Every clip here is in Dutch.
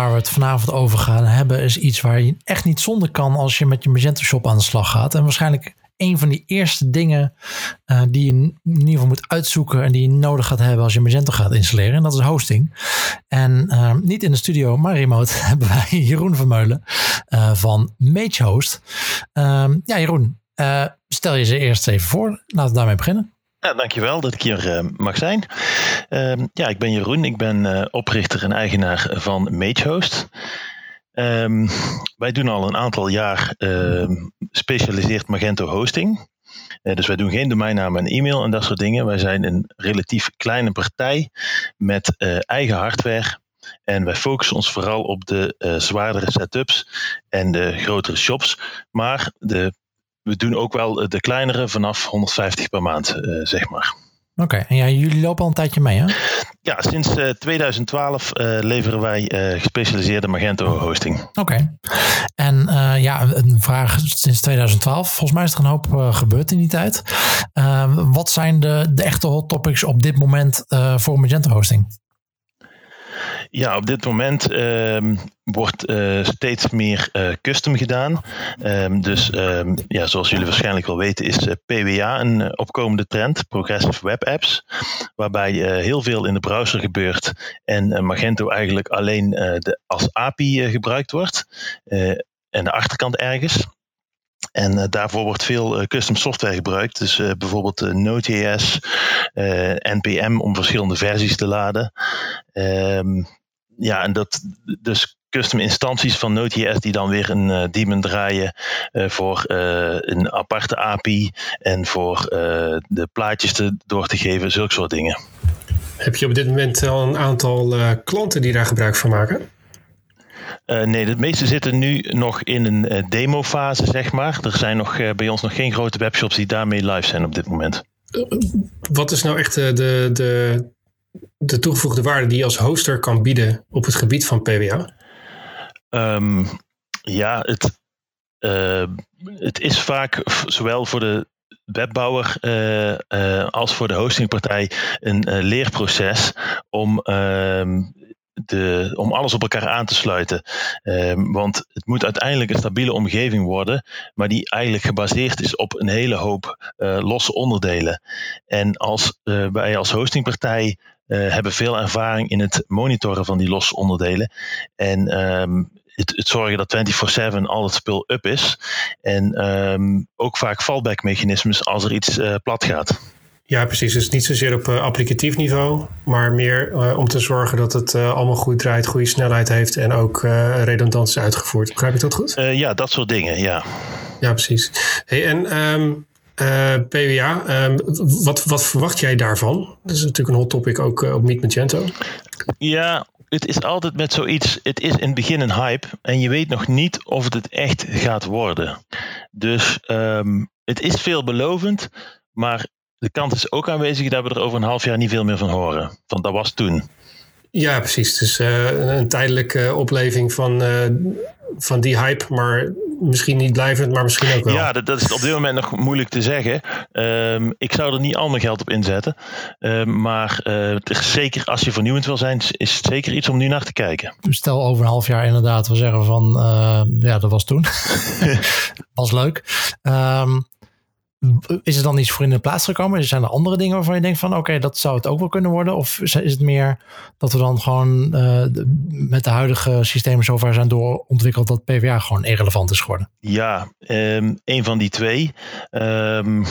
waar we het vanavond over gaan hebben, is iets waar je echt niet zonder kan als je met je Magento Shop aan de slag gaat. En waarschijnlijk een van die eerste dingen uh, die je in ieder geval moet uitzoeken en die je nodig gaat hebben als je Magento gaat installeren. En dat is hosting. En uh, niet in de studio, maar remote hebben wij Jeroen Vermeulen uh, van MageHost. Ehm, ja, Jeroen, stel je ze eerst even voor. Laten we daarmee beginnen. Ja, dankjewel dat ik hier uh, mag zijn. Uh, ja, ik ben Jeroen. Ik ben uh, oprichter en eigenaar van MageHost. Um, wij doen al een aantal jaar specialiseerd Magento hosting. Uh, dus wij doen geen domeinnaam en e-mail en dat soort dingen. Wij zijn een relatief kleine partij met eigen hardware. En wij focussen ons vooral op de zwaardere setups en de grotere shops. Maar de we doen ook wel de kleinere vanaf 150 per maand, uh, zeg maar. Oké, okay. en ja, jullie lopen al een tijdje mee, hè? Ja, sinds uh, 2012 uh, leveren wij uh, gespecialiseerde Magento hosting. Oké, okay. en ja, een vraag sinds 2012. Volgens mij is er een hoop gebeurd in die tijd. wat zijn de, de echte hot topics op dit moment voor Magento hosting? Ja, op dit moment um, wordt uh, steeds meer uh, custom gedaan. Um, dus um, ja, zoals jullie waarschijnlijk wel weten, is uh, PWA een opkomende trend, Progressive Web Apps, waarbij heel veel in de browser gebeurt en Magento eigenlijk alleen de, als API gebruikt wordt. en de achterkant ergens. En daarvoor wordt veel custom software gebruikt. Dus bijvoorbeeld Node.js, NPM om verschillende versies te laden. Um, ja, en dat dus custom instanties van Node.js die dan weer een uh, daemon draaien uh, voor uh, een aparte API en voor de plaatjes te, door te geven, zulke soort dingen. Heb je op dit moment al een aantal klanten die daar gebruik van maken? nee, de meeste zitten nu nog in een demofase, zeg maar. Er zijn nog bij ons nog geen grote webshops die daarmee live zijn op dit moment. Wat is nou echt de, de, de toegevoegde waarde die je als hoster kan bieden op het gebied van PWA? Ehm, ja, het, uh, het is vaak zowel voor de webbouwer uh, uh, als voor de hostingpartij een leerproces om ehm, de, om alles op elkaar aan te sluiten. Want het moet uiteindelijk een stabiele omgeving worden, maar die eigenlijk gebaseerd is op een hele hoop losse onderdelen. En als wij als hostingpartij hebben veel ervaring in het monitoren van die losse onderdelen. En um, het, het, zorgen dat 24-7 al het spul up is. En um, ook vaak fallback mechanismes als er iets uh, plat gaat. Ja, precies. Dus niet zozeer op uh, applicatief niveau, maar meer uh, om te zorgen dat het uh, allemaal goed draait, goede snelheid heeft en ook redundant is uitgevoerd. Begrijp ik dat goed? ja, dat soort dingen, ja. Ja, precies. Hey, en um, uh, PWA, um, wat, wat verwacht jij daarvan? Dat is natuurlijk een hot topic ook uh, op Meet Magento. Ja, het is altijd met zoiets. Het is in het begin een hype en je weet nog niet of het het echt gaat worden. Dus um, het is veelbelovend, maar de kans is ook aanwezig dat we er over een half jaar niet veel meer van horen. Want dat was toen. Ja, precies. Dus uh, een tijdelijke opleving van, van die hype, maar misschien niet blijvend, maar misschien ook wel. Ja, dat, dat is op dit moment nog moeilijk te zeggen. Um, ik zou er niet al mijn geld op inzetten. Um, maar uh, zeker als je vernieuwend wil zijn, is het zeker iets om nu naar te kijken. Stel over een half jaar inderdaad, we zeggen van ja, dat was toen. was leuk. Um, is er dan iets voor in de plaats gekomen? Zijn er andere dingen waarvan je denkt van oké, dat zou het ook wel kunnen worden? Of is het meer dat we dan gewoon uh, met de huidige systemen zover zijn doorontwikkeld dat PWA gewoon irrelevant is geworden? Ja, um, een van die twee. Um,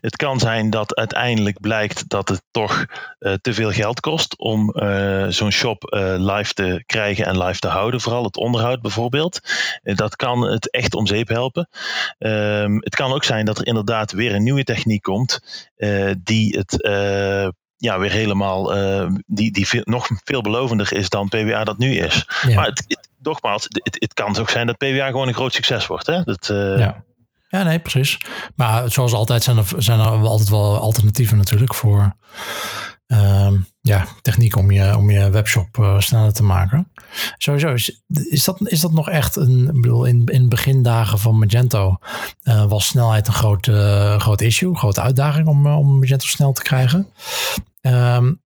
het kan zijn dat uiteindelijk blijkt dat het toch uh, te veel geld kost om uh, zo'n shop uh, live te krijgen en live te houden. Vooral het onderhoud bijvoorbeeld. dat kan het echt om zeep helpen. Ehm, het kan ook zijn dat er inderdaad weer een nieuwe techniek komt die het ja, weer helemaal die, die veel, nog veelbelovender is dan PWA dat nu is. Ja. Maar het, het, nogmaals, het, het kan ook zijn dat PWA gewoon een groot succes wordt. Hè? Dat, ja. Ja, nee, precies. Maar zoals altijd zijn er, zijn er altijd wel alternatieven natuurlijk voor uh, ja, techniek om je, om je webshop uh, sneller te maken. Sowieso, is, is, dat, is dat nog echt een, ik bedoel, in, in begindagen van Magento uh, was snelheid een groot, uh, groot issue, grote uitdaging om, om Magento snel te krijgen. Um,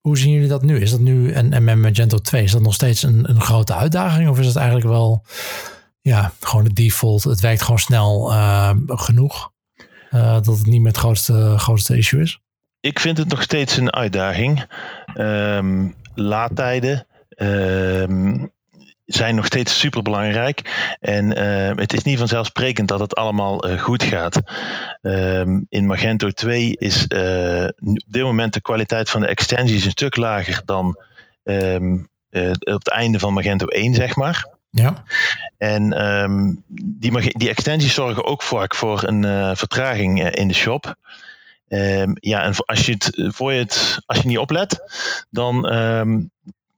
Hoe zien jullie dat nu? Is dat nu, en, en met Magento 2, is dat nog steeds een, een grote uitdaging? Of is het eigenlijk wel ja, gewoon de default? Het werkt gewoon snel uh, genoeg uh, dat het niet meer het grootste, grootste issue is? Ik vind het nog steeds een uitdaging. Um, laadtijden. Um, zijn nog steeds super belangrijk. En uh, het is niet vanzelfsprekend dat het allemaal uh, goed gaat. In Magento 2 is op dit moment de kwaliteit van de extensies een stuk lager dan op het einde van Magento 1, zeg maar. Ja. En um, die, die extensies zorgen ook vaak voor een vertraging in de shop. ja, en als je het voor je het, als je niet oplet, dan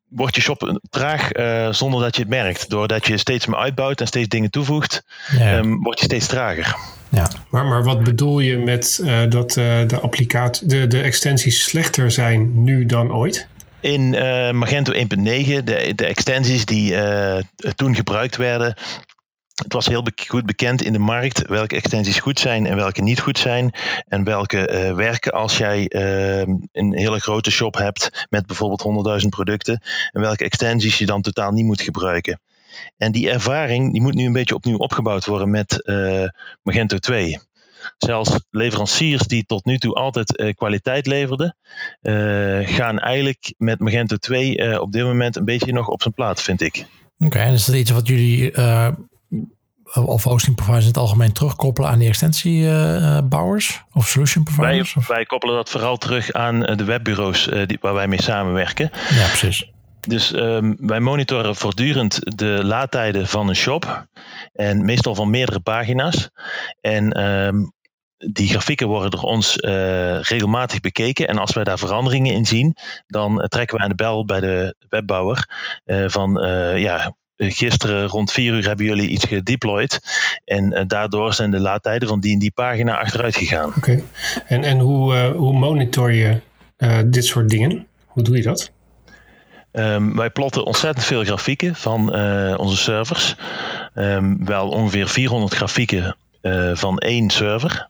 wordt je shop traag uh, zonder dat je het merkt. Doordat je steeds meer uitbouwt en steeds dingen toevoegt, ja. um, word je steeds trager. Ja. Maar, maar wat bedoel je met uh, dat uh, de, applicatie, de, de extensies slechter zijn nu dan ooit? In Magento 1.9, de, de extensies die toen gebruikt werden, het was heel goed bekend in de markt welke extensies goed zijn en welke niet goed zijn. En welke uh, werken als jij uh, een hele grote shop hebt met bijvoorbeeld 100.000 producten. En welke extensies je dan totaal niet moet gebruiken. En die ervaring die moet nu een beetje opnieuw opgebouwd worden met Magento 2. Zelfs leveranciers die tot nu toe altijd kwaliteit leverden, gaan eigenlijk met Magento 2 op dit moment een beetje nog op zijn plaats, vind ik. Oké, okay, en is dat iets wat jullie of hosting providers in het algemeen terugkoppelen aan die extensiebouwers of solution providers? Wij, wij, koppelen dat vooral terug aan de webbureaus die, waar wij mee samenwerken. Ja, precies. Dus um, wij monitoren voortdurend de laadtijden van een shop. En meestal van meerdere pagina's. En um, die grafieken worden door ons uh, regelmatig bekeken. En als wij daar veranderingen in zien, dan trekken we aan de bel bij de webbouwer. Uh, van uh, ja, gisteren rond vier uur hebben jullie iets gedeployed. En daardoor zijn de laadtijden van die en die pagina achteruit gegaan. Oké. Okay. En, en hoe, hoe monitor je dit soort dingen? Hoe doe je dat? Um, wij plotten ontzettend veel grafieken van onze servers. Um, wel ongeveer 400 grafieken van één server.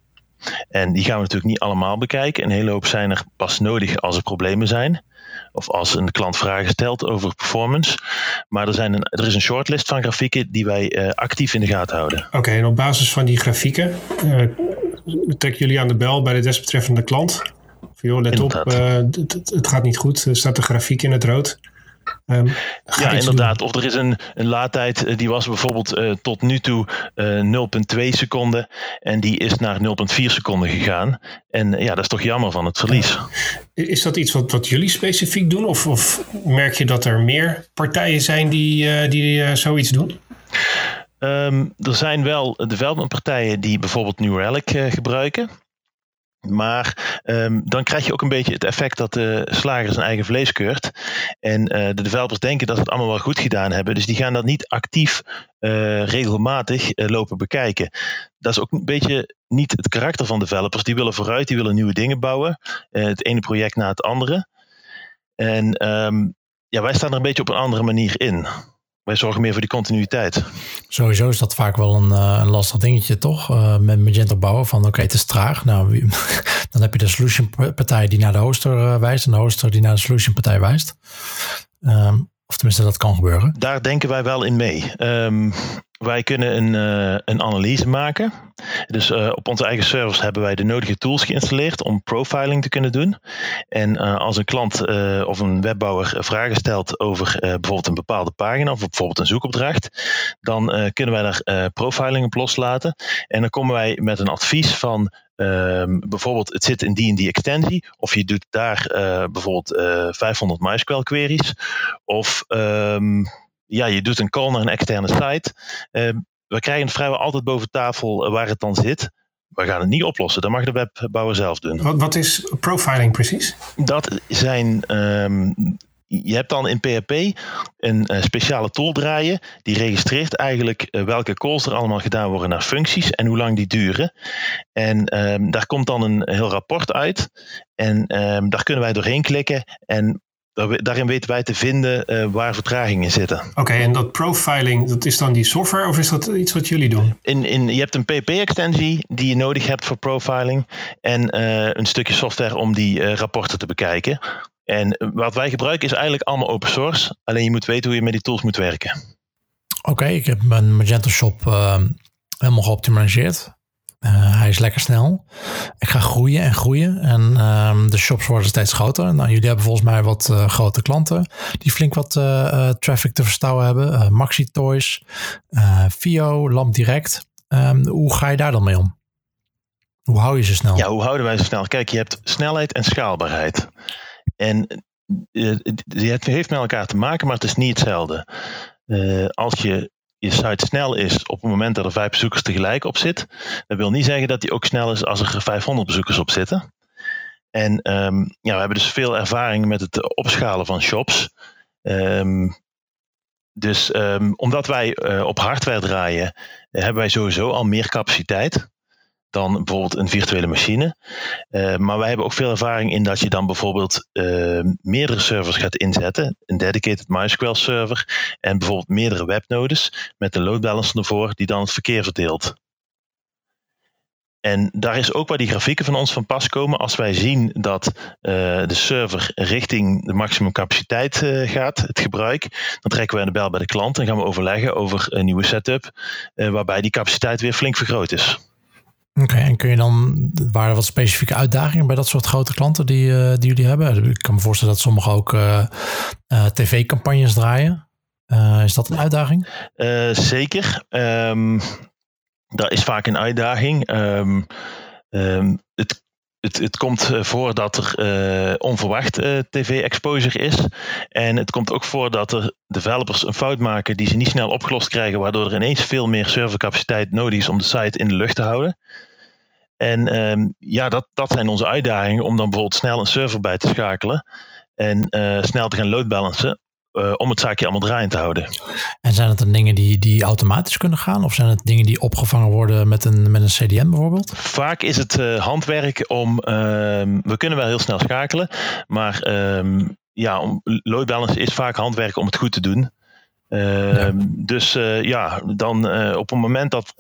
En die gaan we natuurlijk niet allemaal bekijken. Een hele hoop zijn er pas nodig als er problemen zijn of als een klant vragen stelt over performance. Maar er, zijn een, er is een shortlist van grafieken die wij uh, actief in de gaten houden. Oké, okay, en op basis van die grafieken uh, trekken jullie aan de bel bij de desbetreffende klant. Of joh, let Inderdaad. op, uh, het, gaat niet goed. Er staat een grafiek in het rood. Um, ja, inderdaad. Of er is een, een laadtijd, uh, die was bijvoorbeeld uh, tot nu toe uh, 0,2 seconden. En die is naar 0,4 seconden gegaan. En ja, dat is toch jammer van het verlies. Is dat iets wat, wat jullie specifiek doen? Of, of merk je dat er meer partijen zijn die, die zoiets doen? Um, er zijn wel developmentpartijen die bijvoorbeeld New Relic gebruiken. Maar um, dan krijg je ook een beetje het effect dat de slager zijn eigen vlees keurt. En uh, de developers denken dat ze het allemaal wel goed gedaan hebben. Dus die gaan dat niet actief uh, regelmatig uh, lopen bekijken. Dat is ook een beetje niet het karakter van developers. Die willen vooruit, die willen nieuwe dingen bouwen. het ene project na het andere. En um, ja, wij staan er een beetje op een andere manier in wij zorgen meer voor die continuïteit. Sowieso is dat vaak wel een, uh, een lastig dingetje, toch? Uh, met Magento bouwen van oké, okay, het is traag. Nou, dan heb je de solution partij die naar de hoster uh, wijst en de hoster die naar de solution partij wijst. Um, of tenminste, dat kan gebeuren. Daar denken wij wel in mee. Um, wij kunnen een, uh, een analyse maken. Dus uh, op onze eigen servers hebben wij de nodige tools geïnstalleerd om profiling te kunnen doen. En uh, als een klant of een webbouwer vragen stelt over bijvoorbeeld een bepaalde pagina of bijvoorbeeld een zoekopdracht, dan kunnen wij daar profiling op loslaten. En dan komen wij met een advies van Um, bijvoorbeeld, het zit in die en die extensie. Of je doet daar bijvoorbeeld uh, 500 MySQL queries. Of um, ja, je doet een call naar een externe site. Uh, we krijgen het vrijwel altijd boven tafel eh, waar het dan zit. We gaan het niet oplossen. Dat mag de webbouwer zelf doen. Wat, wat is profiling precies? Dat zijn um, je hebt dan in PHP een uh, speciale tool draaien. Die registreert eigenlijk uh, welke calls er allemaal gedaan worden naar functies en hoe lang die duren. En um, daar komt dan een heel rapport uit. En um, daar kunnen wij doorheen klikken. En daarin weten wij te vinden uh, waar vertragingen zitten. Oké, okay, en dat profiling, dat is dan die software of is dat iets wat jullie doen? In, in, je hebt een PHP-extensie die je nodig hebt voor profiling en uh, een stukje software om die uh, rapporten te bekijken. En wat wij gebruiken is eigenlijk allemaal open source. Alleen je moet weten hoe je met die tools moet werken. Oké, ik heb mijn Magento Shop uh, helemaal geoptimaliseerd. Uh, hij is lekker snel. Ik ga groeien en groeien. En uh, de shops worden steeds groter. Nou, jullie hebben volgens mij wat uh, grote klanten die flink wat uh, traffic te verstouwen hebben. Maxi Toys, Vio, Lamp Direct. Um, hoe ga je daar dan mee om? Hoe hou je ze snel? Ja, hoe houden wij ze snel? Kijk, je hebt snelheid en schaalbaarheid. En het heeft met elkaar te maken, maar het is niet hetzelfde. als je je site snel is op het moment dat er vijf bezoekers tegelijk op zit, dat wil niet zeggen dat die ook snel is als er 500 bezoekers op zitten. En um, ja, we hebben dus veel ervaring met het opschalen van shops. Um, dus um, omdat wij uh, op hardware draaien, hebben wij sowieso al meer capaciteit dan bijvoorbeeld een virtuele machine. Uh, maar wij hebben ook veel ervaring in dat je dan bijvoorbeeld uh, meerdere servers gaat inzetten. Een dedicated MySQL server en bijvoorbeeld meerdere webnodes met een load balancer ervoor die dan het verkeer verdeelt. En daar is ook waar die grafieken van ons van pas komen. Als wij zien dat uh, de server richting de maximum capaciteit gaat, het gebruik, dan trekken we de bel bij de klant en gaan we overleggen over een nieuwe setup, uh, waarbij die capaciteit weer flink vergroot is. Oké, en kun je dan, waren er wat specifieke uitdagingen bij dat soort grote klanten die, uh, die jullie hebben? Ik kan me voorstellen dat sommigen ook uh, uh, tv-campagnes draaien. is dat een uitdaging? zeker. Um, dat is vaak een uitdaging. Um, um, het, het, het komt voor dat er onverwacht tv-exposure is. En het komt ook voor dat er developers een fout maken die ze niet snel opgelost krijgen, waardoor er ineens veel meer servercapaciteit nodig is om de site in de lucht te houden. En um, ja, dat, dat zijn onze uitdagingen om dan bijvoorbeeld snel een server bij te schakelen en snel te gaan load balancen. Uh, om het zaakje allemaal draaiend te houden. En zijn het dan dingen die, die automatisch kunnen gaan? Of zijn het dingen die opgevangen worden met een, met een CDN bijvoorbeeld? Vaak is het uh, handwerk om. Uh, we kunnen wel heel snel schakelen. Maar um, ja, om, load balancen is vaak handwerk om het goed te doen. Uh, ja. Dus uh, ja, dan uh, op het moment dat.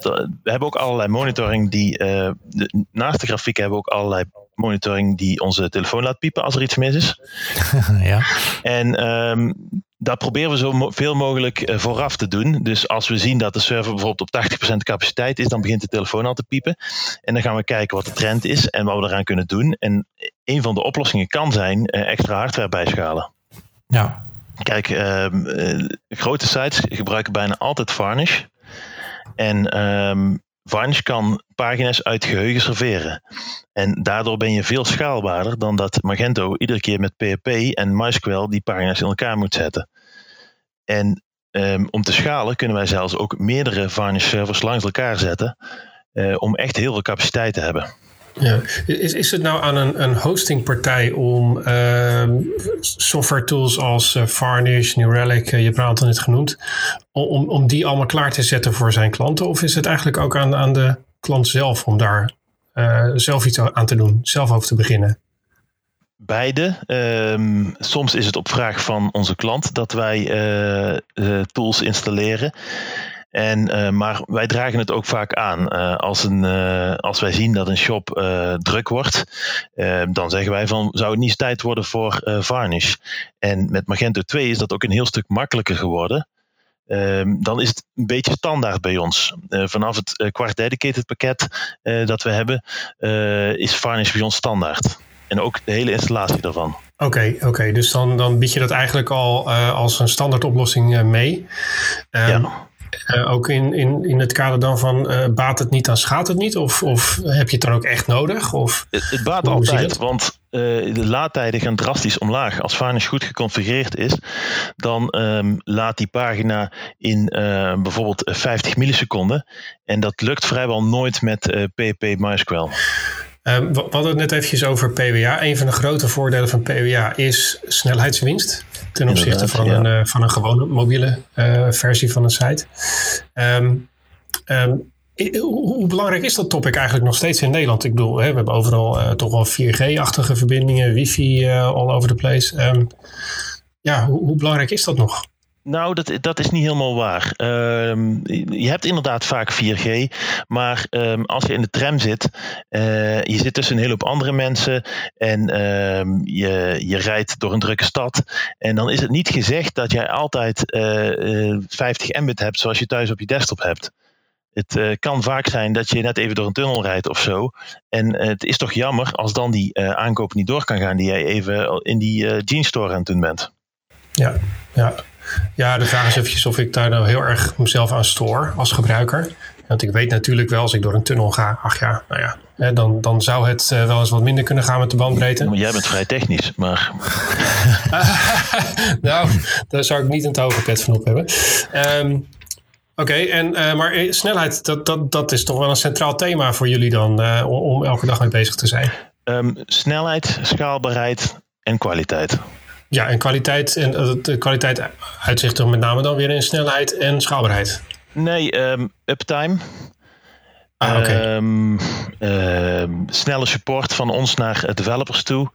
we hebben ook allerlei monitoring die. De, naast de grafiek hebben we ook allerlei monitoring die onze telefoon laat piepen als er iets mis is. ja. En um, dat proberen we zo veel mogelijk vooraf te doen. Dus als we zien dat de server bijvoorbeeld op 80% capaciteit is, dan begint de telefoon al te piepen. En dan gaan we kijken wat de trend is en wat we eraan kunnen doen. En een van de oplossingen kan zijn extra hardware bijschalen. Ja, Kijk, um, uh, grote sites gebruiken bijna altijd Varnish. En um, Varnish kan pagina's uit geheugen serveren. En daardoor ben je veel schaalbaarder dan dat Magento iedere keer met PHP en MySQL die pagina's in elkaar moet zetten. En um, om te schalen kunnen wij zelfs ook meerdere Varnish servers langs elkaar zetten. Uh, om echt heel veel capaciteit te hebben. Ja. Is, is het nou aan een, hostingpartij om uh, software tools als uh, Varnish, New Relic, uh, je hebt een aantal net genoemd, om, om die allemaal klaar te zetten voor zijn klanten? Of is het eigenlijk ook aan, aan de klant zelf om daar zelf iets aan te doen, zelf over te beginnen? Beide. Um, soms is het op vraag van onze klant dat wij tools installeren. En, uh, maar wij dragen het ook vaak aan. Uh, als, een, uh, als wij zien dat een shop druk wordt, dan zeggen wij van zou het niet tijd worden voor Varnish. En met Magento 2 is dat ook een heel stuk makkelijker geworden. Ehm, dan is het een beetje standaard bij ons. vanaf het kwart dedicated pakket dat we hebben, is Varnish bij ons standaard. En ook de hele installatie daarvan. Oké, okay, oké. Okay. dus dan, dan bied je dat eigenlijk al als een standaard oplossing mee. Um, ja. Uh, ook in, in, in het kader dan van uh, baat het niet, dan schaadt het niet? Of, of heb je het dan ook echt nodig? Of, het, het baat altijd, want uh, de laadtijden gaan drastisch omlaag. Als Varnish goed geconfigureerd is, dan um, laat die pagina in bijvoorbeeld 50 milliseconden. En dat lukt vrijwel nooit met PHP MySQL. Um, we hadden het net eventjes over PWA. Een van de grote voordelen van PWA is snelheidswinst ten opzichte van, ja. een, uh, van een gewone mobiele uh, versie van een site. Um, um, hoe belangrijk is dat topic eigenlijk nog steeds in Nederland? Ik bedoel, hè, we hebben overal uh, toch wel 4G-achtige verbindingen, wifi all over the place. ja, hoe, hoe, belangrijk is dat nog? Nou, dat, dat is niet helemaal waar. Ehm, je hebt inderdaad vaak 4G, maar ehm, als je in de tram zit, uh, je zit tussen een hele hoop andere mensen en ehm, je, je rijdt door een drukke stad. En dan is het niet gezegd dat jij altijd 50 eh, Mbit hebt zoals je thuis op je desktop hebt. Het kan vaak zijn dat je net even door een tunnel rijdt of zo. En het is toch jammer als dan die aankoop niet door kan gaan die jij even in die jeans store aan het doen bent. Ja, ja. Ja, de vraag is eventjes of ik daar nou heel erg mezelf aan stoor als gebruiker. Want ik weet natuurlijk wel, als ik door een tunnel ga, ach ja, nou ja, hè, dan, dan zou het uh, wel eens wat minder kunnen gaan met de bandbreedte. jij bent vrij technisch, maar. nou, daar zou ik niet een touwpakket van op hebben. Um, Oké, okay, en uh, maar eh, snelheid, dat, dat, dat is toch wel een centraal thema voor jullie dan, uh, om elke dag mee bezig te zijn? Um, snelheid, schaalbaarheid en kwaliteit. Ja, en kwaliteit, en eh, de kwaliteit uitzicht er met name dan weer in snelheid en schaalbaarheid. Nee, um, uptime. Ah, okay. um, uh, snelle support van ons naar developers toe.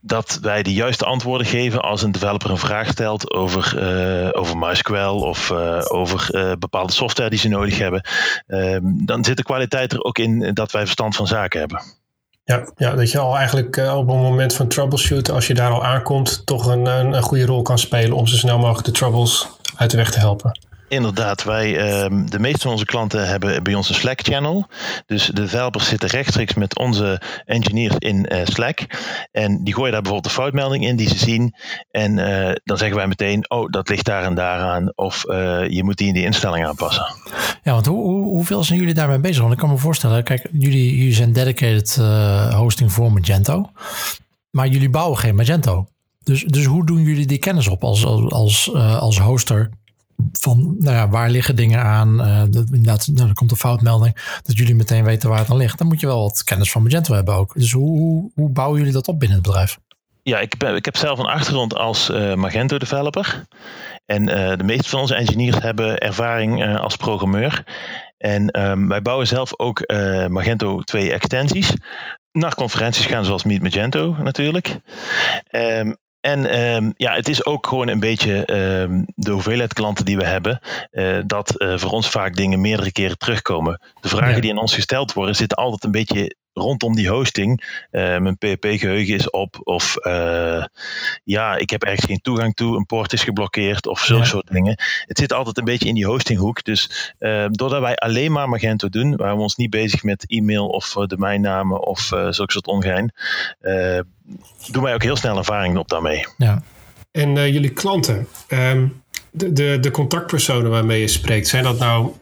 Dat wij de juiste antwoorden geven als een developer een vraag stelt over, uh, over MySQL of uh, over uh, bepaalde software die ze nodig hebben. dan zit de kwaliteit er ook in dat wij verstand van zaken hebben. Ja, ja, dat je al eigenlijk uh, op een moment van troubleshooten, als je daar al aankomt, toch een, een goede rol kan spelen om zo snel mogelijk de troubles uit de weg te helpen. Inderdaad, wij, um, de meeste van onze klanten hebben bij ons een Slack-channel. Dus de developers zitten rechtstreeks met onze engineers in uh, Slack. En die gooien daar bijvoorbeeld de foutmelding in die ze zien. En uh, dan zeggen wij meteen, oh, dat ligt daar en daar aan. Of uh, je moet die in die instelling aanpassen. Ja, want hoe, hoe, hoeveel zijn jullie daarmee bezig? Want ik kan me voorstellen, kijk, jullie, jullie zijn dedicated hosting voor Magento. Maar jullie bouwen geen Magento. Dus, dus hoe doen jullie die kennis op als, als, als, als hoster van nou ja, waar liggen dingen aan. Uh, dat, inderdaad, nou, er komt een foutmelding. Dat jullie meteen weten waar het aan ligt. Dan moet je wel wat kennis van Magento hebben ook. Dus hoe, hoe bouwen jullie dat op binnen het bedrijf? Ja, ik, ik heb zelf een achtergrond als uh, Magento developer. En uh, de meeste van onze engineers hebben ervaring als programmeur. En um, wij bouwen zelf ook Magento 2 extensies. Naar conferenties gaan zoals Meet Magento natuurlijk. Um, en um, ja, het is ook gewoon een beetje um, de hoeveelheid klanten die we hebben, uh, dat uh, voor ons vaak dingen meerdere keren terugkomen. De vragen ja. die aan ons gesteld worden, zitten altijd een beetje rondom die hosting. Uh, mijn PHP-geheugen is op, of ja, ik heb ergens geen toegang toe, een poort is geblokkeerd, of zulke ja. soort dingen. Het zit altijd een beetje in die hostinghoek. Dus doordat wij alleen maar Magento doen, waren we ons niet bezig met e-mail of domeinnamen of zulke soort ongein doen wij ook heel snel ervaring op daarmee. Ja. En uh, jullie klanten, um, de, de, de contactpersonen waarmee je spreekt, zijn dat nou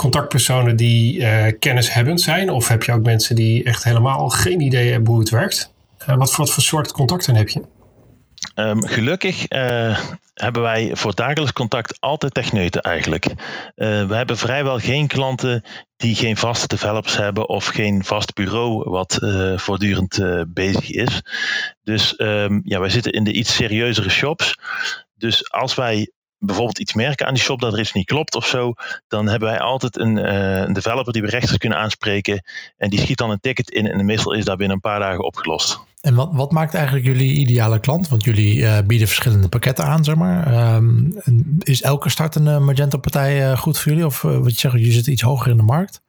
contactpersonen die uh, kennishebbend zijn? Of heb je ook mensen die echt helemaal geen idee hebben hoe het werkt? Uh, wat, voor, soort contacten heb je? Um, gelukkig uh, hebben wij voor dagelijks contact altijd techneuten eigenlijk. We hebben vrijwel geen klanten die geen vaste developers hebben of geen vast bureau wat voortdurend bezig is. Dus um, ja, wij zitten in de iets serieuzere shops. Dus als wij bijvoorbeeld iets merken aan die shop dat er iets niet klopt of zo, dan hebben wij altijd een, een developer die we rechtstreeks kunnen aanspreken. En die schiet dan een ticket in en meestal is dat binnen een paar dagen opgelost. En wat, wat maakt eigenlijk jullie ideale klant? Want jullie uh, bieden verschillende pakketten aan, zeg maar. Um, is elke startende Magento-partij uh, goed voor jullie? Of wat je zegt, je zit iets hoger in de markt?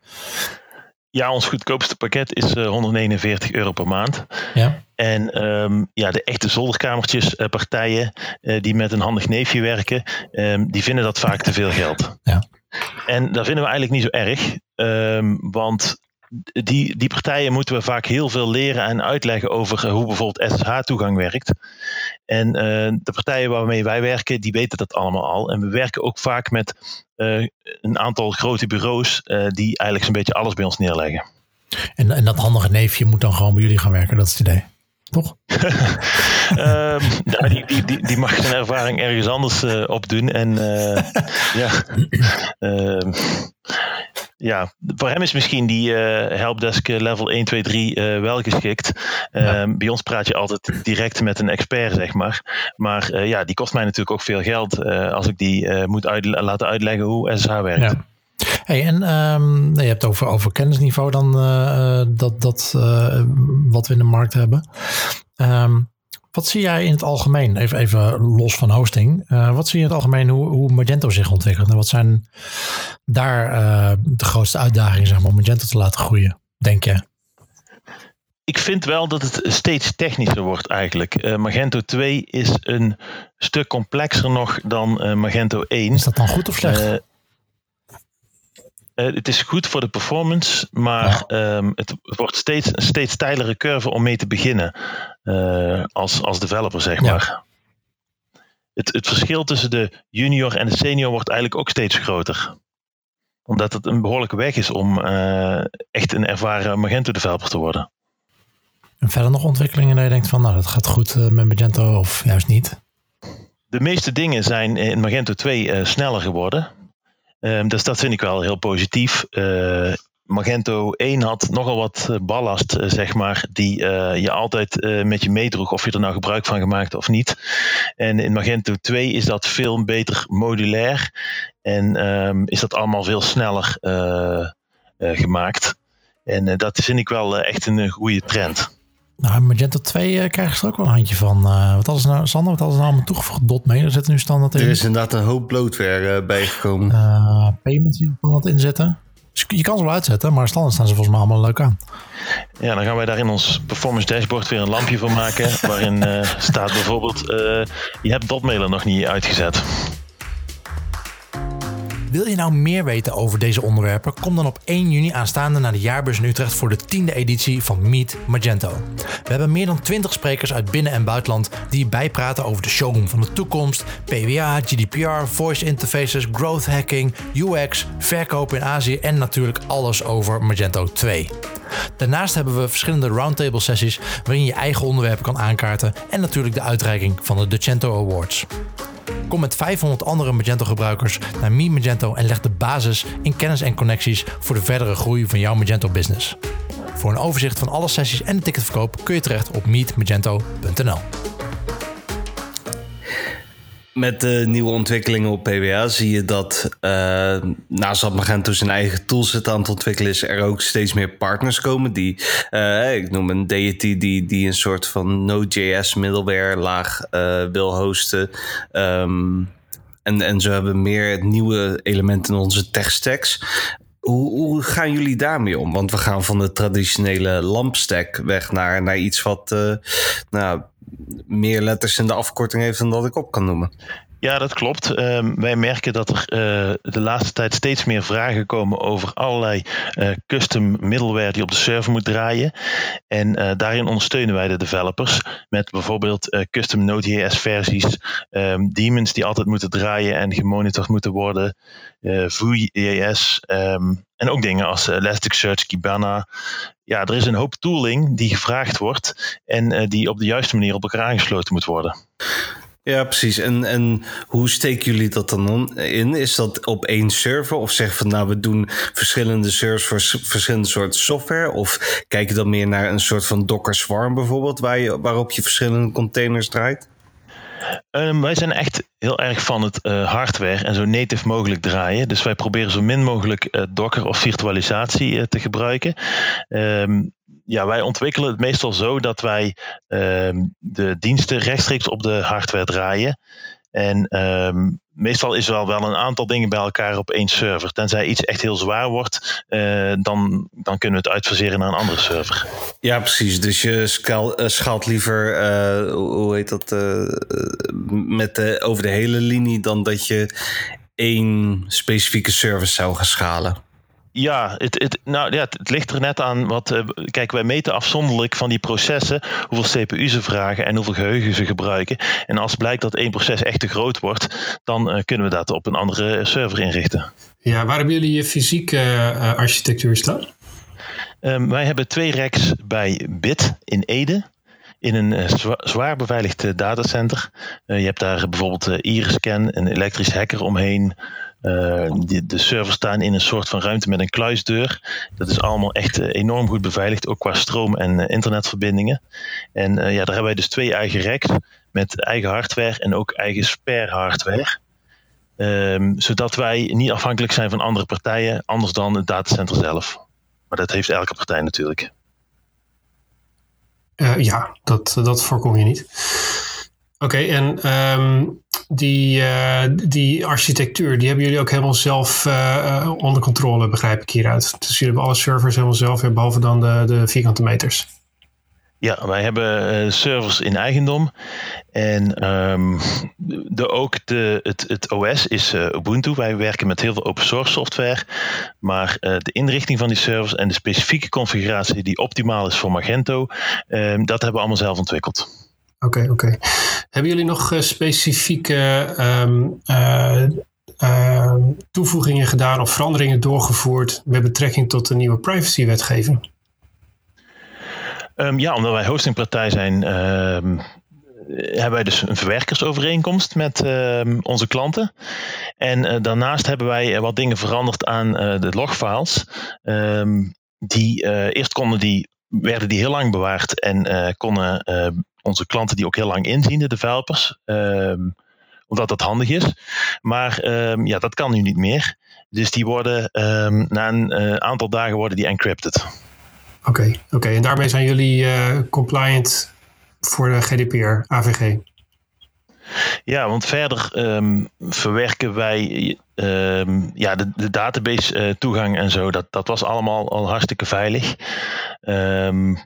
Ja, ons goedkoopste pakket is uh, 149 euro per maand. Ja. En um, ja, de echte zolderkamertjes uh, partijen uh, die met een handig neefje werken, um, die vinden dat vaak te veel geld. Ja. En dat vinden we eigenlijk niet zo erg, um, want die, die partijen moeten we vaak heel veel leren en uitleggen over hoe bijvoorbeeld SSH-toegang werkt. En uh, de partijen waarmee wij werken, die weten dat allemaal al. En we werken ook vaak met uh, een aantal grote bureaus uh, die eigenlijk zo'n beetje alles bij ons neerleggen. En, en dat handige neefje moet dan gewoon bij jullie gaan werken, dat is het idee toch? um, nou, die, die, die, die, mag zijn ervaring ergens anders uh, opdoen. En uh, ja, uh, ja, voor hem is misschien die uh, helpdesk level 1, 2, 3 wel geschikt. Ja. Bij ons praat je altijd direct met een expert, zeg maar. Maar ja, die kost mij natuurlijk ook veel geld als ik die moet uit, laten uitleggen hoe SSH werkt. Ja. Hey, en um, je hebt over, over kennisniveau dan dat, dat wat we in de markt hebben. Um, wat zie jij in het algemeen, even, even los van hosting, uh, wat zie je in het algemeen hoe, hoe Magento zich ontwikkelt? En wat zijn daar uh, de grootste uitdagingen zeg maar, om Magento te laten groeien, denk je? Ik vind wel dat het steeds technischer wordt eigenlijk. Uh, Magento 2 is een stuk complexer nog dan Magento 1. Is dat dan goed of slecht? het is goed voor de performance, maar ja. um, het wordt steeds een steeds steilere curve om mee te beginnen als, als developer, zeg maar. Het, het verschil tussen de junior en de senior wordt eigenlijk ook steeds groter. Omdat het een behoorlijke weg is om uh, echt een ervaren Magento developer te worden. En verder nog ontwikkelingen dat je denkt van nou dat gaat goed uh, met Magento of juist niet? De meeste dingen zijn in Magento 2 sneller geworden. Um, dus dat vind ik wel heel positief. Magento 1 had nogal wat ballast, uh, zeg maar, die uh, je altijd met je meedroeg, of je er nou gebruik van gemaakt of niet. En in Magento 2 is dat veel beter modulair en um, is dat allemaal veel sneller gemaakt. En dat vind ik wel echt een goede trend. Nou, Magento 2 uh, krijgen ze er ook wel een handje van. Uh, wat hadden ze nou, Sander, wat hadden ze nou allemaal toegevoegd? Dot mee, daar zitten nu standaard in. Er is inderdaad een hoop bloatware uh, bijgekomen. Uh, payments die kan dat inzetten. Dus je kan ze wel uitzetten, maar standaard staan ze volgens mij allemaal leuk aan. Ja, dan gaan wij daar in ons performance dashboard weer een lampje voor maken. waarin staat bijvoorbeeld, je hebt dotmailer nog niet uitgezet. Wil je nou meer weten over deze onderwerpen? Kom dan op 1 juni aanstaande naar de jaarbeurs in Utrecht voor de 10e editie van Meet Magento. We hebben meer dan 20 sprekers uit binnen- en buitenland die bijpraten over de showroom van de toekomst, PWA, GDPR, voice interfaces, growth hacking, UX, verkopen in Azië en natuurlijk alles over Magento 2. Daarnaast hebben we verschillende roundtable sessies waarin je eigen onderwerpen kan aankaarten en natuurlijk de uitreiking van de Decento Awards. Kom met 500 andere Magento-gebruikers naar Mi Magento en leg de basis in kennis en connecties voor de verdere groei van jouw Magento-business. Voor een overzicht van alle sessies en de ticketverkoop kun je terecht op meetmagento.nl. Met de nieuwe ontwikkelingen op PWA zie je dat uh, naast dat Magento zijn eigen toolset aan het ontwikkelen is, er ook steeds meer partners komen die, uh, ik noem een Deity, die, die een soort van Node.js middleware laag uh, wil hosten. Um, en, en zo hebben meer nieuwe elementen in onze tech stacks. Hoe, hoe, gaan jullie daarmee om? Want we gaan van de traditionele lampstack weg naar, naar iets wat nou, meer letters in de afkorting heeft dan dat ik op kan noemen. Ja, dat klopt. Um, wij merken dat er uh, de laatste tijd steeds meer vragen komen over allerlei uh, custom middleware die op de server moet draaien. En uh, daarin ondersteunen wij de developers met bijvoorbeeld custom Node.js versies, um, daemons die altijd moeten draaien en gemonitord moeten worden, Vue.js um, en ook dingen als Elasticsearch, Kibana. Ja, er is een hoop tooling die gevraagd wordt en die op de juiste manier op elkaar aangesloten moet worden. Ja, precies. En, en hoe steken jullie dat dan in? Is dat op één server? Of zeg van nou, we doen verschillende servers voor verschillende soorten software? Of kijk je dan meer naar een soort van Docker Swarm bijvoorbeeld, waar je, waarop je verschillende containers draait? Um, wij zijn echt heel erg van het uh, hardware en zo native mogelijk draaien. Dus wij proberen zo min mogelijk uh, Docker of virtualisatie uh, te gebruiken. Um, ja, wij ontwikkelen het meestal zo dat wij um, de diensten rechtstreeks op de hardware draaien. En um, meestal is er wel, wel een aantal dingen bij elkaar op één server. Tenzij iets echt heel zwaar wordt, uh, dan, dan kunnen we het uitfaseren naar een andere server. Ja, precies. Dus je uh, schaalt liever, uh, hoe heet dat, met de, over de hele linie dan dat je één specifieke service zou gaan schalen. Ja, het, het, nou, ja, het ligt er net aan wat. Uh, kijk, wij meten afzonderlijk van die processen hoeveel CPU ze vragen en hoeveel geheugen ze gebruiken. En als blijkt dat één proces echt te groot wordt, dan uh, kunnen we dat op een andere server inrichten. Ja, waar hebben jullie je fysieke uh, architectuur staan? Um, wij hebben twee racks bij BIT in Ede. In een zwa zwaar beveiligd datacenter. je hebt daar bijvoorbeeld Iriscan, een elektrisch hacker omheen. Uh, de, de servers staan in een soort van ruimte met een kluisdeur. Dat is allemaal echt uh, enorm goed beveiligd, ook qua stroom en uh, internetverbindingen. En ja, daar hebben wij dus twee eigen racks met eigen hardware en ook eigen spare hardware. Um, zodat wij niet afhankelijk zijn van andere partijen, anders dan het datacenter zelf. Maar dat heeft elke partij natuurlijk. ja, dat, dat voorkom je niet. Oké, en ehm, die, uh, die architectuur, die hebben jullie ook helemaal zelf uh, onder controle, begrijp ik hieruit. Dus jullie hebben alle servers helemaal zelf, behalve dan de, de vierkante meters. Ja, wij hebben servers in eigendom. En um, de, ook de, het, het OS is Ubuntu. Wij werken met heel veel open source software. Maar de inrichting van die servers en de specifieke configuratie die optimaal is voor Magento, um, dat hebben we allemaal zelf ontwikkeld. Oké, oké. Hebben jullie nog specifieke um, toevoegingen gedaan of veranderingen doorgevoerd met betrekking tot de nieuwe privacywetgeving? Um, ja, omdat wij hostingpartij zijn, hebben wij dus een verwerkersovereenkomst met uh, onze klanten. En uh, daarnaast hebben wij wat dingen veranderd aan uh, de logfiles. Die eerst konden die, werden die heel lang bewaard en konden onze klanten die ook heel lang inzien, de developers. omdat dat handig is. Maar ja, dat kan nu niet meer. Dus die worden na een aantal dagen worden die encrypted. Oké, okay, oké. Okay. En daarmee zijn jullie uh, compliant voor de GDPR, AVG? Ja, want verder um, verwerken wij um, ja, de, de database uh, toegang en zo. Dat, dat was allemaal al hartstikke veilig. Um,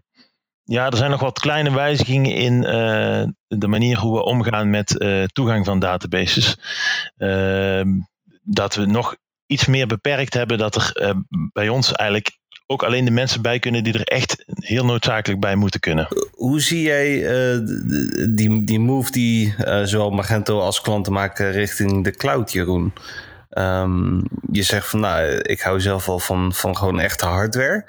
ja, er zijn nog wat kleine wijzigingen in uh, de manier hoe we omgaan met uh, toegang van databases. dat we nog iets meer beperkt hebben dat er bij ons eigenlijk ook alleen de mensen bij kunnen die er echt heel noodzakelijk bij moeten kunnen. Hoe zie jij die, die move die zowel Magento als klanten maken richting de cloud, Jeroen? Um, je zegt van nou, ik hou zelf wel van, van gewoon echte hardware.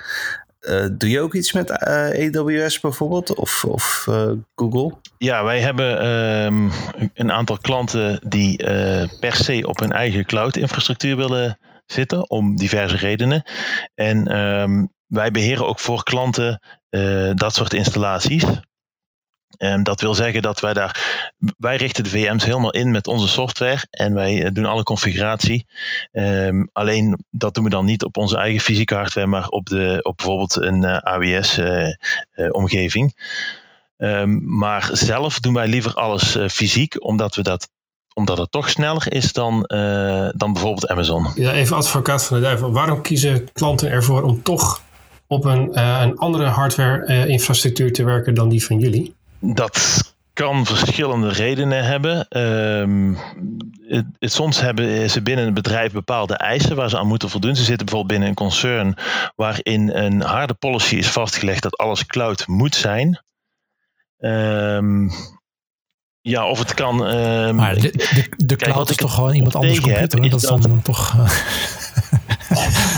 Uh, doe je ook iets met AWS bijvoorbeeld of, of Google? Ja, wij hebben um, een aantal klanten die per se op hun eigen cloud-infrastructuur willen zitten om diverse redenen. En um, wij beheren ook voor klanten dat soort installaties. En dat wil zeggen dat wij daar, wij richten de VM's helemaal in met onze software en wij eh, doen alle configuratie. Um, alleen dat doen we dan niet op onze eigen fysieke hardware, maar op, de, op bijvoorbeeld een uh, AWS-omgeving. Uh, um, maar zelf doen wij liever alles fysiek, omdat we dat omdat het toch sneller is dan, dan bijvoorbeeld Amazon. Ja, even advocaat van de duivel. Waarom kiezen klanten ervoor om toch op een, een andere hardware-infrastructuur te werken dan die van jullie? Dat kan verschillende redenen hebben. Um, het, het, soms hebben ze binnen een bedrijf bepaalde eisen waar ze aan moeten voldoen. Ze zitten bijvoorbeeld binnen een concern waarin een harde policy is vastgelegd dat alles cloud moet zijn. Um, ja, of het kan. Uh, maar de, de, de cloud kijk, is toch gewoon iemand anders computer? Heb, dat is dan, dan toch.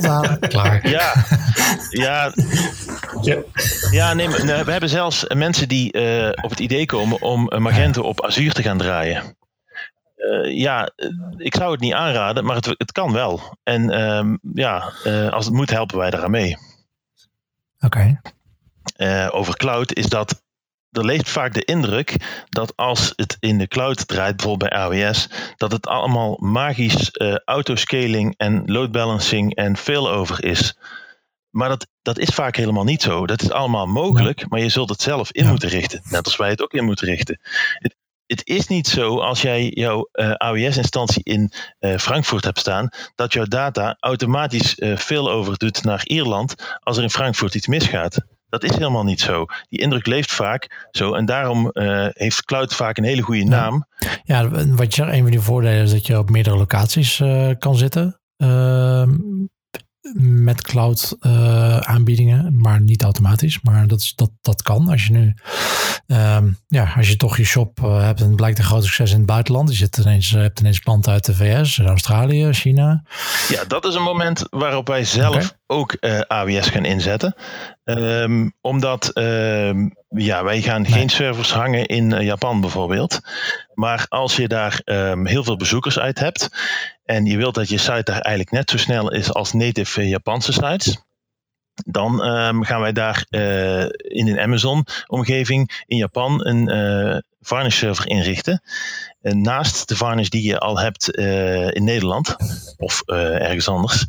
Voldaan. Klaar. Ja, ja, ja. ja nee, we hebben zelfs mensen die uh, op het idee komen om Magento op Azure te gaan draaien. Uh, ja, ik zou het niet aanraden, maar het, het kan wel. En uh, ja, uh, als het moet, helpen wij eraan mee. Oké. Okay. over cloud is dat er leeft vaak de indruk dat als het in de cloud draait, bijvoorbeeld bij AWS, dat het allemaal magisch uh, autoscaling en load balancing en failover is. Maar dat, dat is vaak helemaal niet zo. Dat is allemaal mogelijk, ja. maar je zult het zelf in ja. moeten richten. Net als wij het ook in moeten richten. Het, het is niet zo als jij jouw uh, AWS-instantie in uh, Frankfurt hebt staan, dat jouw data automatisch failover doet naar Ierland als er in Frankfurt iets misgaat. Dat is helemaal niet zo. Die indruk leeft vaak zo. En daarom uh, heeft cloud vaak een hele goede naam. Ja, ja wat je een van die voordelen is dat je op meerdere locaties uh, kan zitten. Uh, met cloud uh, aanbiedingen, maar niet automatisch. Maar dat, is, dat, dat kan. Als je nu, um, ja, als je toch je shop hebt en blijkt een groot succes in het buitenland. Je zit ineens, hebt ineens klanten uit de VS, Australië, China. Ja, dat is een moment waarop wij zelf okay. ook AWS gaan inzetten. Um, omdat um, ja, wij gaan nee. geen servers hangen in Japan bijvoorbeeld. Maar als je daar heel veel bezoekers uit hebt en je wilt dat je site daar eigenlijk net zo snel is als native Japanse sites. Dan ehm, gaan wij daar uh, in een Amazon-omgeving in Japan een uh, varnish server inrichten. En naast de varnish die je al hebt uh, in Nederland of ergens anders.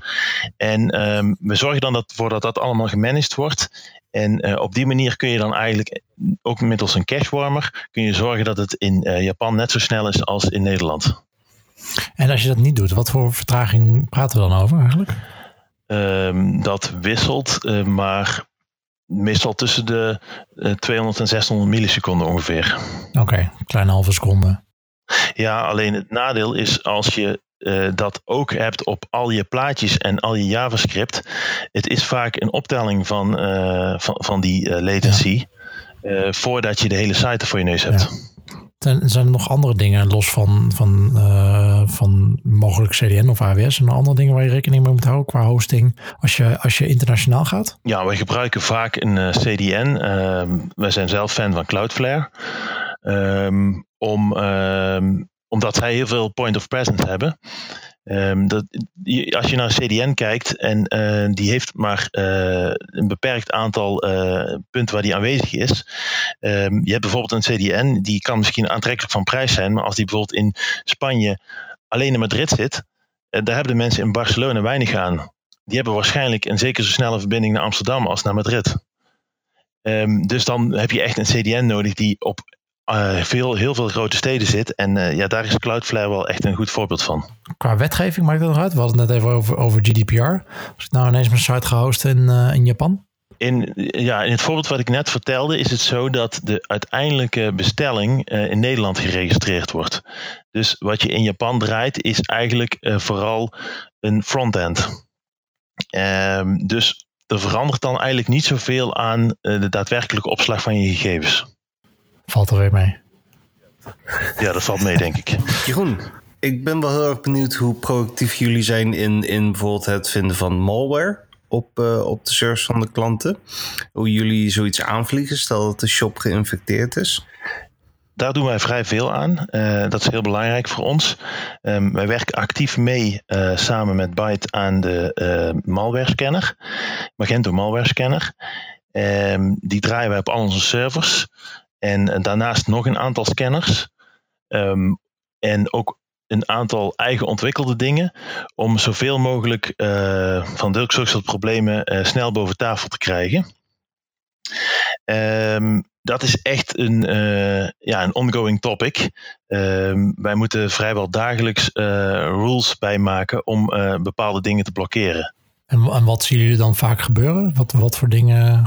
En um, we zorgen dan dat, voor dat dat allemaal gemanaged wordt. En op die manier kun je dan eigenlijk ook middels een cachewarmer kun je zorgen dat het in Japan net zo snel is als in Nederland. En als je dat niet doet, wat voor vertraging praten we dan over eigenlijk? Um, dat wisselt, uh, maar meestal tussen de uh, 200 en 600 milliseconden ongeveer. Oké, okay, kleine halve seconde. Ja, alleen het nadeel is als je uh, dat ook hebt op al je plaatjes en al je JavaScript. Het is vaak een optelling van, van, van die latency. Ja. voordat je de hele site voor je neus hebt. Ja. Zijn, er nog andere dingen, los van, van, uh, van mogelijk CDN of AWS? Er andere dingen waar je rekening mee moet houden qua hosting als je, als je internationaal gaat? Ja, wij gebruiken vaak een uh, CDN. Uh, wij zijn zelf fan van Cloudflare. Um, om, omdat zij heel veel point of presence hebben. Um, dat, als je naar een CDN kijkt en uh, die heeft maar uh, een beperkt aantal uh, punten waar die aanwezig is. Um, je hebt bijvoorbeeld een CDN, die kan misschien aantrekkelijk van prijs zijn, maar als die bijvoorbeeld in Spanje alleen in Madrid zit, daar hebben de mensen in Barcelona weinig aan. Die hebben waarschijnlijk een zeker zo snelle verbinding naar Amsterdam als naar Madrid. Um, dus dan heb je echt een CDN nodig die op uh, veel, heel veel grote steden zit. En uh, ja, daar is Cloudflare wel echt een goed voorbeeld van. Qua wetgeving maakt dat nog uit? We hadden het net even over, over GDPR. Als ik nou ineens mijn site gehost in, uh, in Japan? In, ja, in het voorbeeld wat ik net vertelde is het zo dat de uiteindelijke bestelling in Nederland geregistreerd wordt. Dus wat je in Japan draait is eigenlijk vooral een frontend. Ehm, dus er verandert dan eigenlijk niet zoveel aan de daadwerkelijke opslag van je gegevens valt er weer mee. Ja, dat valt mee, denk ik. Jeroen, ik ben wel heel erg benieuwd hoe proactief jullie zijn in, in bijvoorbeeld het vinden van malware op, uh, op de servers van de klanten. Hoe jullie zoiets aanvliegen, stel dat de shop geïnfecteerd is. Daar doen wij vrij veel aan. Uh, dat is heel belangrijk voor ons. Um, wij werken actief mee uh, samen met Byte aan de malware scanner, Magento malware scanner. Um, die draaien wij op al onze servers. En daarnaast nog een aantal scanners. Um, en ook een aantal eigen ontwikkelde dingen. Om zoveel mogelijk uh, van zulke soort problemen uh, snel boven tafel te krijgen. Um, dat is echt een, ja, een ongoing topic. Um, wij moeten vrijwel dagelijks rules bijmaken om bepaalde dingen te blokkeren. En, en, wat zien jullie dan vaak gebeuren? Wat, wat voor dingen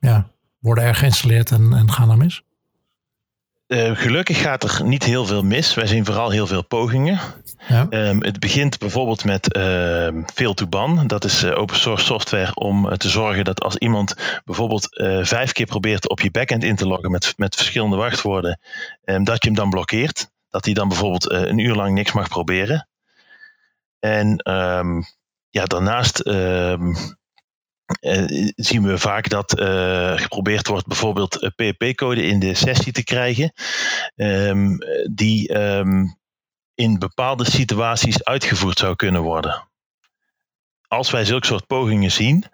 ja, worden er geïnstalleerd en, en gaan er mis? Uh, gelukkig gaat er niet heel veel mis. Wij zien vooral heel veel pogingen. Ja. Um, het begint bijvoorbeeld met uh, ehm, fail to ban. Dat is uh, open source software om te zorgen dat als iemand bijvoorbeeld eh, vijf keer probeert op je backend in te loggen met, met verschillende wachtwoorden, um, dat je hem dan blokkeert. Dat hij dan bijvoorbeeld een uur lang niks mag proberen. En um, ja, daarnaast uh, zien we vaak dat uh, geprobeerd wordt bijvoorbeeld PHP-code in de sessie te krijgen, um, die um, in bepaalde situaties uitgevoerd zou kunnen worden. Als wij zulke soort pogingen zien,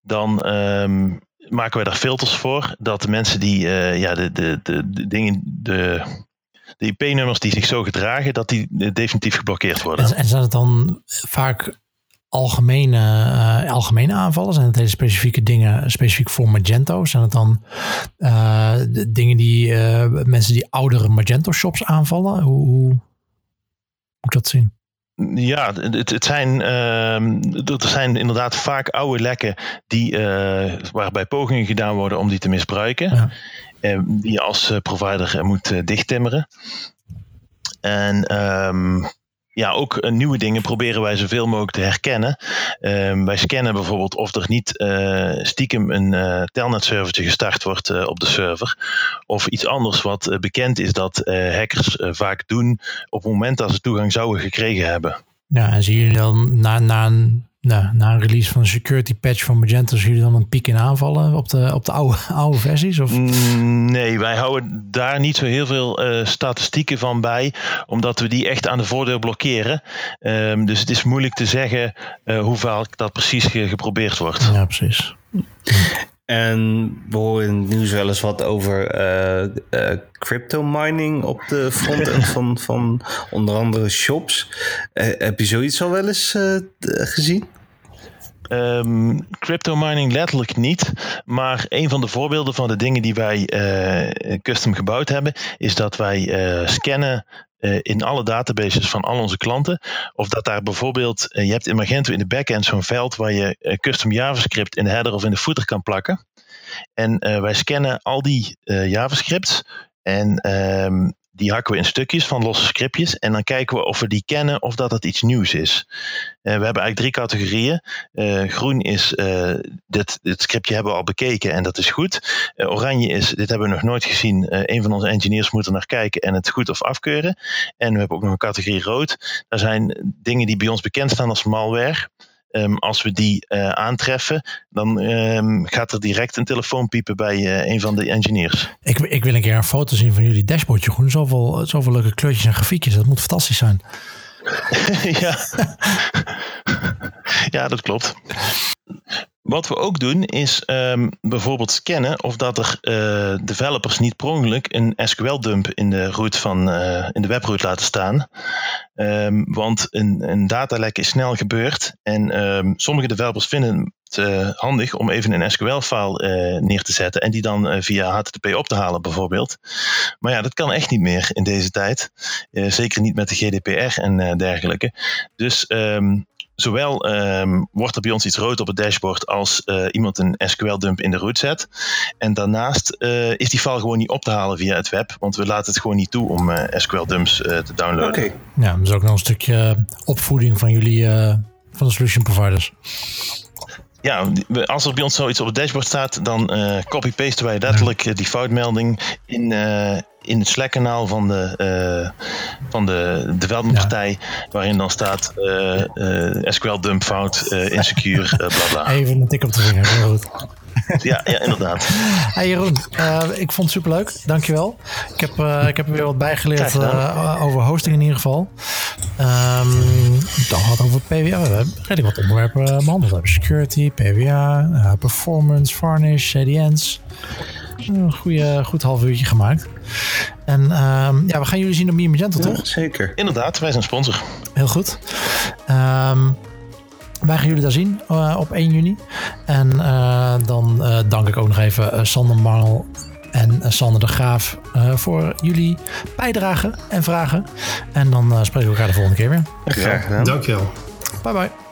dan um, maken wij daar filters voor dat de mensen die ja, de, de, de, de dingen, de, de IP-nummers die zich zo gedragen, dat die definitief geblokkeerd worden. En, en zijn het dan vaak algemene, uh, algemene aanvallen? Zijn het hele specifieke dingen specifiek voor Magento? Zijn het dan uh, dingen die uh, mensen die oudere Magento shops aanvallen? Hoe, hoe moet ik dat zien? Ja, het, het zijn, er zijn inderdaad vaak oude lekken die, waarbij pogingen gedaan worden om die te misbruiken. Ja. die je als provider moet dichttimmeren. En um, ja, ook eh, nieuwe dingen proberen wij zoveel mogelijk te herkennen. Um, wij scannen bijvoorbeeld of er niet uh, stiekem een uh, telnet servertje gestart wordt op de server. Of iets anders wat bekend is dat hackers vaak doen op het moment dat ze toegang zouden gekregen hebben. Ja, en zie je dan na, na een nou, na een release van een security patch van Magento, zullen jullie dan een piek in aanvallen op de, op de oude, oude versies? Of? Mm, nee, wij houden daar niet zo heel veel uh, statistieken van bij, omdat we die echt aan de voordeur blokkeren. Um, dus het is moeilijk te zeggen uh, hoe vaak dat precies geprobeerd wordt. Ja, precies. En we horen in het nieuws wel eens wat over uh, uh, crypto mining op de frontend van, van onder andere shops. Uh, heb je zoiets al wel eens gezien? Um, crypto mining letterlijk niet. Maar een van de voorbeelden van de dingen die wij custom gebouwd hebben, is dat wij scannen in alle databases van al onze klanten. Of dat daar bijvoorbeeld, uh, je hebt in Magento in de backend zo'n veld waar je uh, custom JavaScript in de header of in de footer kan plakken. En wij scannen al die JavaScripts en um, die hakken we in stukjes van losse scriptjes. En dan kijken we of we die kennen of dat het iets nieuws is. Uh, we hebben eigenlijk drie categorieën. Uh, groen is, uh, dit, dit scriptje hebben we al bekeken en dat is goed. oranje is, dit hebben we nog nooit gezien. een van onze engineers moet er naar kijken en het goed of afkeuren. En we hebben ook nog een categorie rood. Daar zijn dingen die bij ons bekend staan als malware. Um, als we die uh, aantreffen, dan um, gaat er direct een telefoon piepen bij uh, een van de engineers. Ik, ik, wil een keer een foto zien van jullie dashboardje. Groen, zoveel, zoveel leuke kleurtjes en grafiekjes. Dat moet fantastisch zijn. ja. ja, dat klopt. Wat we ook doen is um, bijvoorbeeld scannen of dat er uh, developers niet per ongeluk een SQL-dump in de route van uh, in de webroute laten staan. Um, want een, een datalek is snel gebeurd en um, sommige developers vinden het uh, handig om even een SQL-file neer te zetten en die dan via HTTP op te halen bijvoorbeeld. Maar ja, dat kan echt niet meer in deze tijd. zeker niet met de GDPR en dergelijke. Dus zowel um, wordt er bij ons iets rood op het dashboard als uh, iemand een SQL-dump in de route zet. En daarnaast uh, is die file gewoon niet op te halen via het web, want we laten het gewoon niet toe om uh, SQL-dumps te downloaden. Oké. Okay. Ja, dat is ook nog een stukje opvoeding van jullie, van de solution providers. Ja, als er bij ons zoiets op het dashboard staat, dan copy-pasten wij letterlijk ja. die foutmelding in, in het Slack-kanaal van de, uh, van de developmentpartij, ja. waarin dan staat uh, uh, SQL dump fout, insecure, bla bla. Even een tik op de vinger, heel goed. ja, ja, inderdaad. Hey Jeroen, ik vond het superleuk. Dankjewel. Ik heb, ik heb er weer wat bijgeleerd over hosting in ieder geval. Um, dan had over PWA. We hebben redelijk wat onderwerpen behandeld. We hebben security, PWA, performance, varnish, CDN's. Een goede, goed half uurtje gemaakt. En um, ja, we gaan jullie zien op Meer Magento, toch? zeker. Inderdaad, wij zijn sponsor. Heel goed. Um, wij gaan jullie daar zien uh, op 1 juni. En uh, dan uh, dank ik ook nog even Sander Marl en Sander de Graaf voor jullie bijdrage en vragen. En dan spreken we elkaar de volgende keer weer. Graag gedaan. Dankjewel. Bye bye.